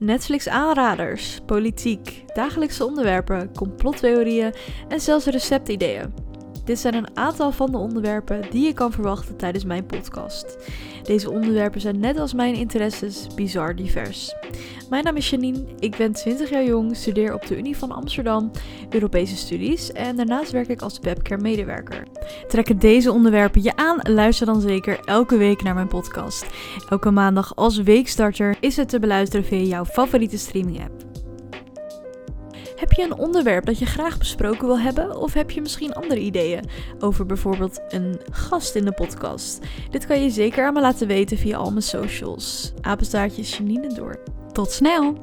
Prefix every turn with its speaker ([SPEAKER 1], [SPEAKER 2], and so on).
[SPEAKER 1] Netflix aanraders, politiek, dagelijkse onderwerpen, complottheorieën en zelfs receptideeën. Dit zijn een aantal van de onderwerpen die je kan verwachten tijdens mijn podcast. Deze onderwerpen zijn net als mijn interesses bizar divers. Mijn naam is Janine, ik ben 20 jaar jong, studeer op de Unie van Amsterdam Europese studies en daarnaast werk ik als webcare medewerker. Trekken deze onderwerpen je aan? Luister dan zeker elke week naar mijn podcast. Elke maandag als weekstarter is het te beluisteren via jouw favoriete streaming app. Heb je een onderwerp dat je graag besproken wil hebben? Of heb je misschien andere ideeën over bijvoorbeeld een gast in de podcast? Dit kan je zeker aan me laten weten via al mijn socials. Apenstaartjes Janine door. Tot snel!